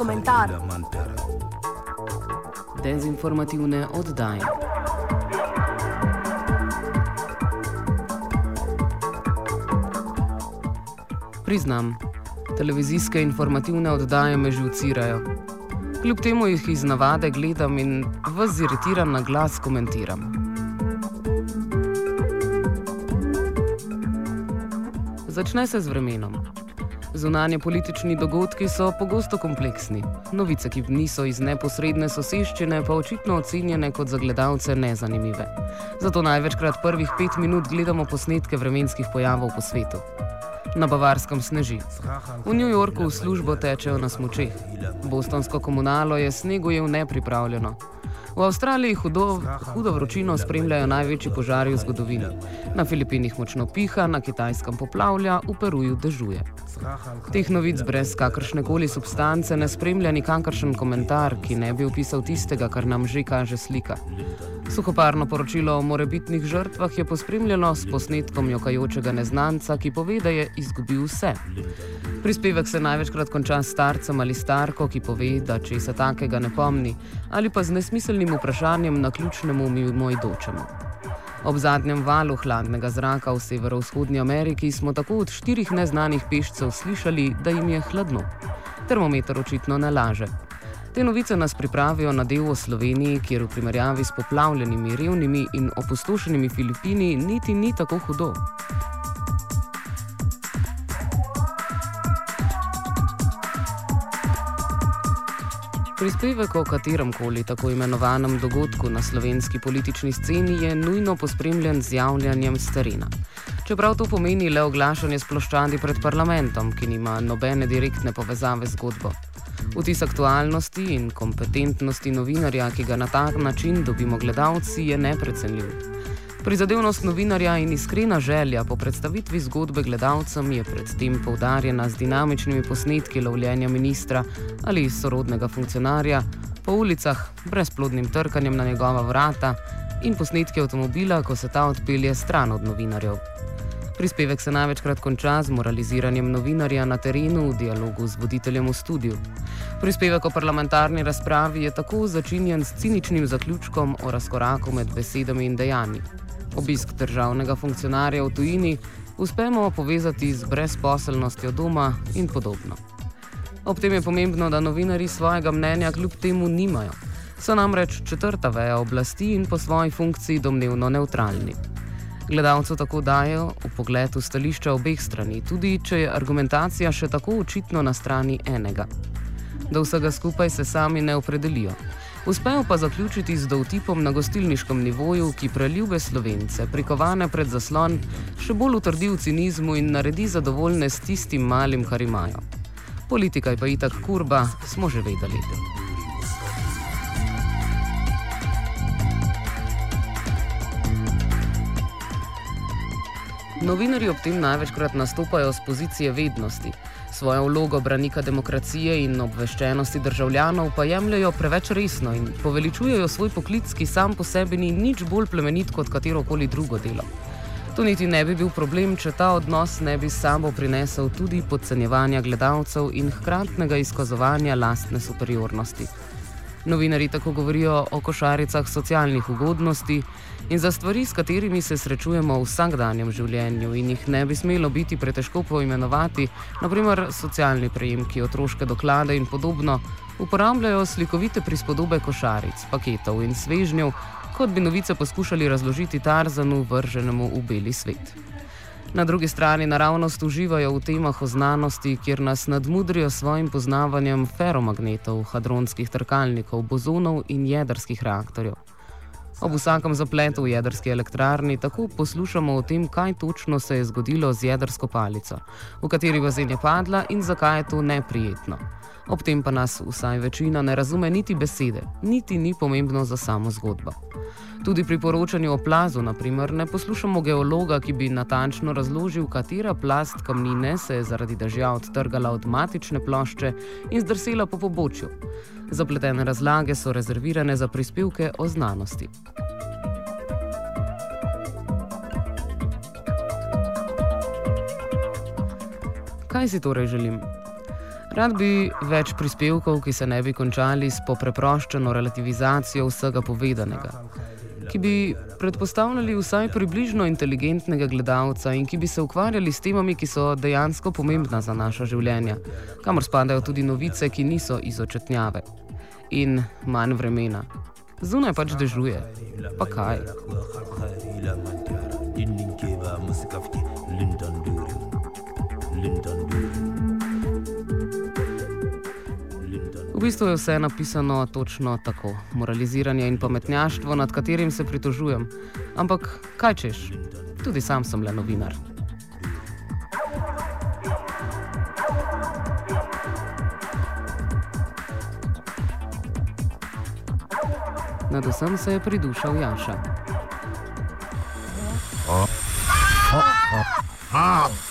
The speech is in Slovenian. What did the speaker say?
komentar. Dezinformativne oddaje. Priznam, televizijske informativne oddaje me živcirajo. Kljub temu jih iz navade gledam in vas ziritiran na glas komentiram. Začne se z vremenom. Zunanje politični dogodki so pogosto kompleksni, novice, ki niso iz neposredne soseščine, pa očitno ocenjene kot za gledalce nezanimive. Zato največkrat prvih pet minut gledamo posnetke vremenskih pojavov po svetu. Na Bavarskem sneži. V New Yorku v službo tečejo na smočeh. Bostonsko komunalo je snegujel nepripravljeno. V Avstraliji hudo, hudo vročino spremljajo največji požari v zgodovini. Na Filipinih močno piha, na Kitajskem poplavlja, v Peruju dežuje. Teh novic brez kakršne koli substance ne spremlja nikakršen komentar, ki ne bi opisal tistega, kar nam že kaže slika. Suhoparno poročilo o morebitnih žrtvah je pospremljeno s posnetkom jokajočega neznanca, ki pove, da je izgubil vse. Prispevek se največkrat konča s starcem ali starko, ki pove, da če se takega ne pomni, ali pa z nesmiselnim vprašanjem na ključnemu mimoidočemu. Ob zadnjem valu hladnega zraka v severovzhodnji Ameriki smo tako od štirih neznanih pešcev slišali, da jim je hladno. Termometer očitno ne laže. Te novice nas pripravijo na del v Sloveniji, kjer v primerjavi s poplavljenimi, revnimi in opustošenimi Filipini niti ni tako hudo. Prispevek o katerem koli tako imenovanem dogodku na slovenski politični sceni je nujno pospremljen z javljanjem starina. Čeprav to pomeni le oglašanje sploščadi pred parlamentom, ki nima nobene direktne povezave z zgodbo. Vtis aktualnosti in kompetentnosti novinarja, ki ga na tak način dobimo gledalci, je neprecenljiv. Prizadevnost novinarja in iskrena želja po predstavitvi zgodbe gledalcem je predtem poudarjena z dinamičnimi posnetki lovljenja ministra ali sorodnega funkcionarja po ulicah, brezplodnim trkanjem na njegova vrata in posnetki avtomobila, ko se ta odpelje stran od novinarjev. Prispevek se največkrat konča z moraliziranjem novinarja na terenu v dialogu z voditeljem v studiu. Prispevek o parlamentarni razpravi je tako začinjen s ciničnim zaključkom o razkoraku med besedami in dejanji obisk državnega funkcionarja v tujini, uspemo povezati z brezposelnostjo doma in podobno. Ob tem je pomembno, da novinari svojega mnenja kljub temu nimajo. So namreč četrta veja oblasti in po svoji funkciji domnevno neutralni. Gledalcu tako dajo v pogled v stališča obeh strani, tudi če je argumentacija še tako očitno na strani enega. Do vsega skupaj se sami ne opredelijo. Uspejo pa zaključiti z dovtipom na gostilniškem nivoju, ki preljube slovence, prikovane pred zaslon, še bolj utrdi v cinizmu in naredi zadovoljne s tistim malim, kar imajo. Politika je pa itak kurba, smo že vedeli. Novinari ob tem največkrat nastopajo z pozicije vednosti. Svojo vlogo branika demokracije in obveščenosti državljanov pa jemljajo preveč resno in poveličujejo svoj poklic, ki sam po sebi ni nič bolj plemenit kot katero koli drugo delo. To niti ne bi bil problem, če ta odnos ne bi samo prinesel tudi podcenjevanja gledalcev in hkratnega izkazovanja lastne superiornosti. Novinari tako govorijo o košaricah socialnih ugodnosti in za stvari, s katerimi se srečujemo v vsakdanjem življenju in jih ne bi smelo biti pretežko poimenovati, naprimer socialni prejemki, otroške doklade in podobno, uporabljajo slikovite prispodobe košaric, paketov in svežnjev, kot bi novice poskušali razložiti Tarzanu, vrženemu v beli svet. Na drugi strani naravnost uživajo v temah o znanosti, kjer nas nadmudrijo s svojim poznavanjem feromagnetov, hadronskih trkalnikov, bozonov in jedrskih reaktorjev. Ob vsakem zapletu v jedrski elektrarni tako poslušamo o tem, kaj točno se je zgodilo z jedrsko palico, v kateri bazen je padla in zakaj je to neprijetno. Ob tem pa nas vsaj večina ne razume niti besede, niti ni pomembno za samo zgodbo. Tudi pri poročanju o plazu, naprimer, ne poslušamo geologa, ki bi natančno razložil, katera plast kamnine se je zaradi dežja odtrgala od matične plošče in zdrsela po pobočju. Zapletene razlage so rezervirane za prispevke o znanosti. Kaj si torej želim? Rad bi več prispevkov, ki se ne bi končali s popreproščeno relativizacijo vsega povedanega, ki bi predpostavljali vsaj približno inteligentnega gledalca in ki bi se ukvarjali s temami, ki so dejansko pomembna za naša življenja, kamor spadajo tudi novice, ki niso izočetnjave. In manj vremena. Zunaj pač dežuje. Pa kaj? V bistvu je vse napisano točno tako: moraliziranje in pametnjaštvo, nad katerim se pritožujem. Ampak kaj češ, tudi sam sem le novinar. Nad vsem se je pridušal Jaša. Off komentar.